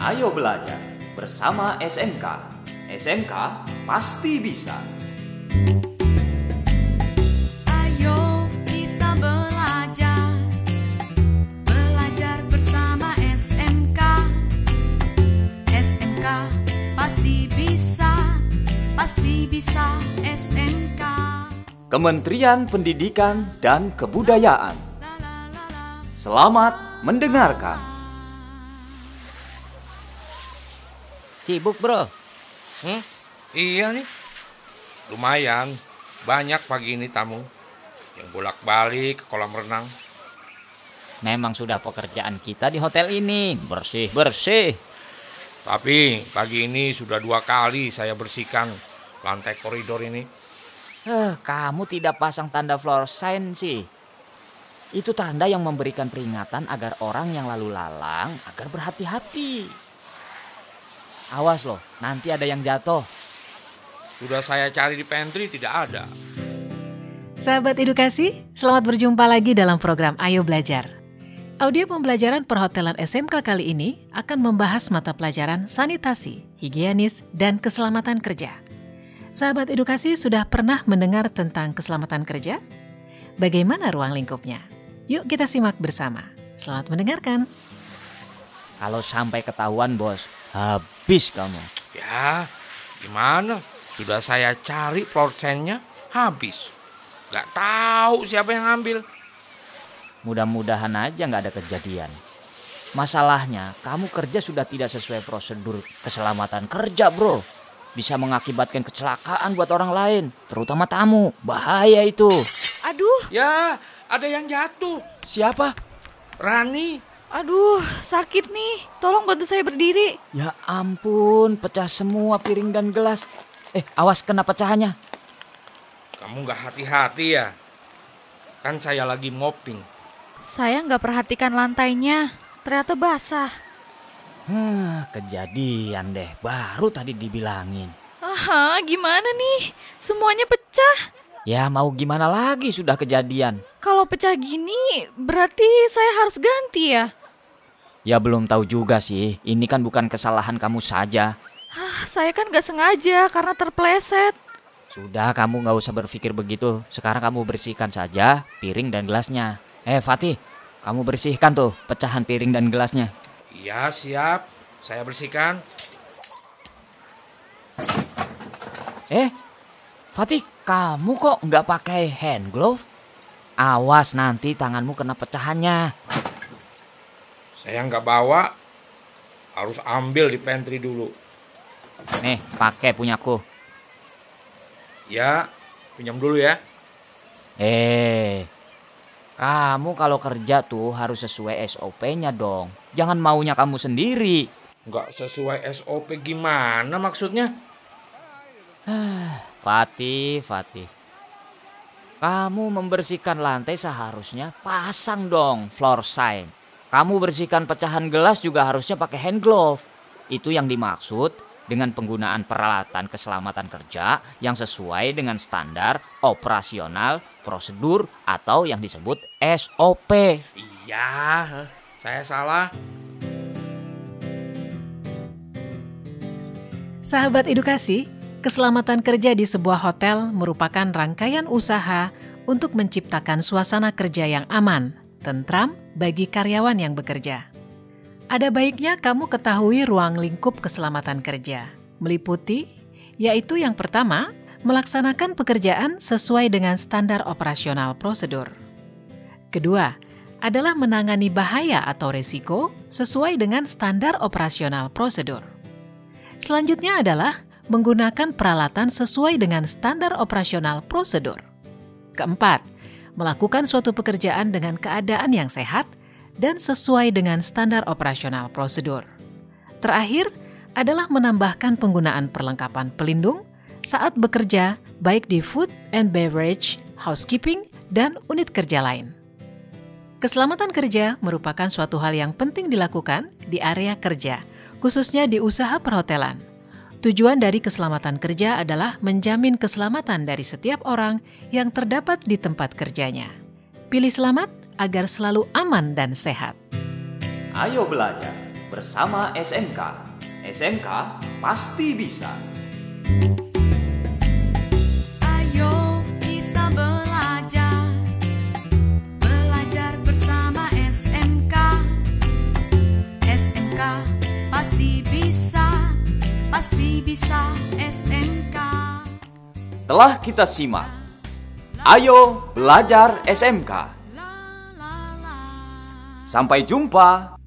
Ayo belajar bersama SMK. SMK pasti bisa. Ayo kita belajar Belajar bersama SMK SMK pasti bisa Pasti bisa SMK Kementerian Pendidikan dan Kebudayaan. La la la la Selamat mendengarkan. Sibuk bro? Hmm? Iya nih. Lumayan. Banyak pagi ini tamu. Yang bolak-balik ke kolam renang. Memang sudah pekerjaan kita di hotel ini Bersih-bersih Tapi pagi ini sudah dua kali saya bersihkan lantai koridor ini. eh, Kamu tidak pasang tanda floor sign sih Itu tanda yang memberikan peringatan agar orang yang lalu lalang agar berhati-hati Awas loh, nanti ada yang jatuh Sudah saya cari di pantry tidak ada. Sahabat edukasi, selamat berjumpa lagi dalam program Ayo Belajar. Audio pembelajaran perhotelan SMK kali ini akan membahas mata pelajaran sanitasi, higienis, dan keselamatan kerja. Sahabat edukasi sudah pernah mendengar tentang keselamatan kerja? Bagaimana ruang lingkupnya? Yuk kita simak bersama. Selamat mendengarkan. Kalau sampai ketahuan bos, habis kamu Ya, gimana? Sudah saya cari floor sign-nya habis. Gak tahu siapa yang ngambil. Mudah-mudahan aja nggak ada kejadian Masalahnya, kamu kerja sudah tidak sesuai prosedur keselamatan kerja bro Bisa mengakibatkan kecelakaan buat orang lain, terutama tamu. Bahaya itu. Aduh, Ya, ada yang jatuh. Siapa? Rani. Aduh, sakit nih. Tolong bantu saya berdiri. Ya ampun, pecah semua piring dan gelas. Eh, awas kena pecahannya. Kamu gak hati-hati ya? Kan saya lagi mopping. Saya nggak perhatikan lantainya. Ternyata basah. Hah, kejadian deh. Baru tadi dibilangin. Aha, gimana nih? Semuanya pecah. Ya mau gimana lagi sudah kejadian. Kalau pecah gini, berarti saya harus ganti ya? Ya belum tahu juga sih. Ini kan bukan kesalahan kamu saja. Hah, saya kan nggak sengaja karena terpleset. Sudah, kamu nggak usah berpikir begitu. Sekarang kamu bersihkan saja piring dan gelasnya. Eh, Fatih, kamu bersihkan tuh pecahan piring dan gelasnya. Iya, siap. Saya bersihkan. Eh, Fatih, kamu kok nggak pakai hand glove? Awas nanti tanganmu kena pecahannya. Saya nggak bawa. Harus ambil di pantry dulu. Nih, pakai punyaku. Ya, pinjam dulu ya. Eh, kamu kalau kerja tuh harus sesuai SOP-nya dong. Jangan maunya kamu sendiri. Nggak sesuai SOP gimana maksudnya? Fatih, Fatih. Kamu membersihkan lantai seharusnya pasang dong floor sign. Kamu bersihkan pecahan gelas juga harusnya pakai hand glove. Itu yang dimaksud dengan penggunaan peralatan keselamatan kerja yang sesuai dengan standar operasional, prosedur, atau yang disebut SOP. Iya, saya salah. Sahabat edukasi, keselamatan kerja di sebuah hotel merupakan rangkaian usaha untuk menciptakan suasana kerja yang aman, tentram bagi karyawan yang bekerja. Ada baiknya kamu ketahui ruang lingkup keselamatan kerja, meliputi yaitu yang pertama, melaksanakan pekerjaan sesuai dengan standar operasional prosedur. Kedua, adalah menangani bahaya atau resiko sesuai dengan standar operasional prosedur. Selanjutnya adalah menggunakan peralatan sesuai dengan standar operasional prosedur. Keempat, melakukan suatu pekerjaan dengan keadaan yang sehat dan sesuai dengan standar operasional prosedur. Terakhir adalah menambahkan penggunaan perlengkapan pelindung saat bekerja baik di food and beverage, housekeeping, dan unit kerja lain. Keselamatan kerja merupakan suatu hal yang penting dilakukan di area kerja, khususnya di usaha perhotelan. Tujuan dari keselamatan kerja adalah menjamin keselamatan dari setiap orang yang terdapat di tempat kerjanya. Pilih selamat agar selalu aman dan sehat. Ayo belajar bersama SMK. SMK pasti bisa. Ayo Telah kita simak. Ayo belajar SMK. Sampai jumpa.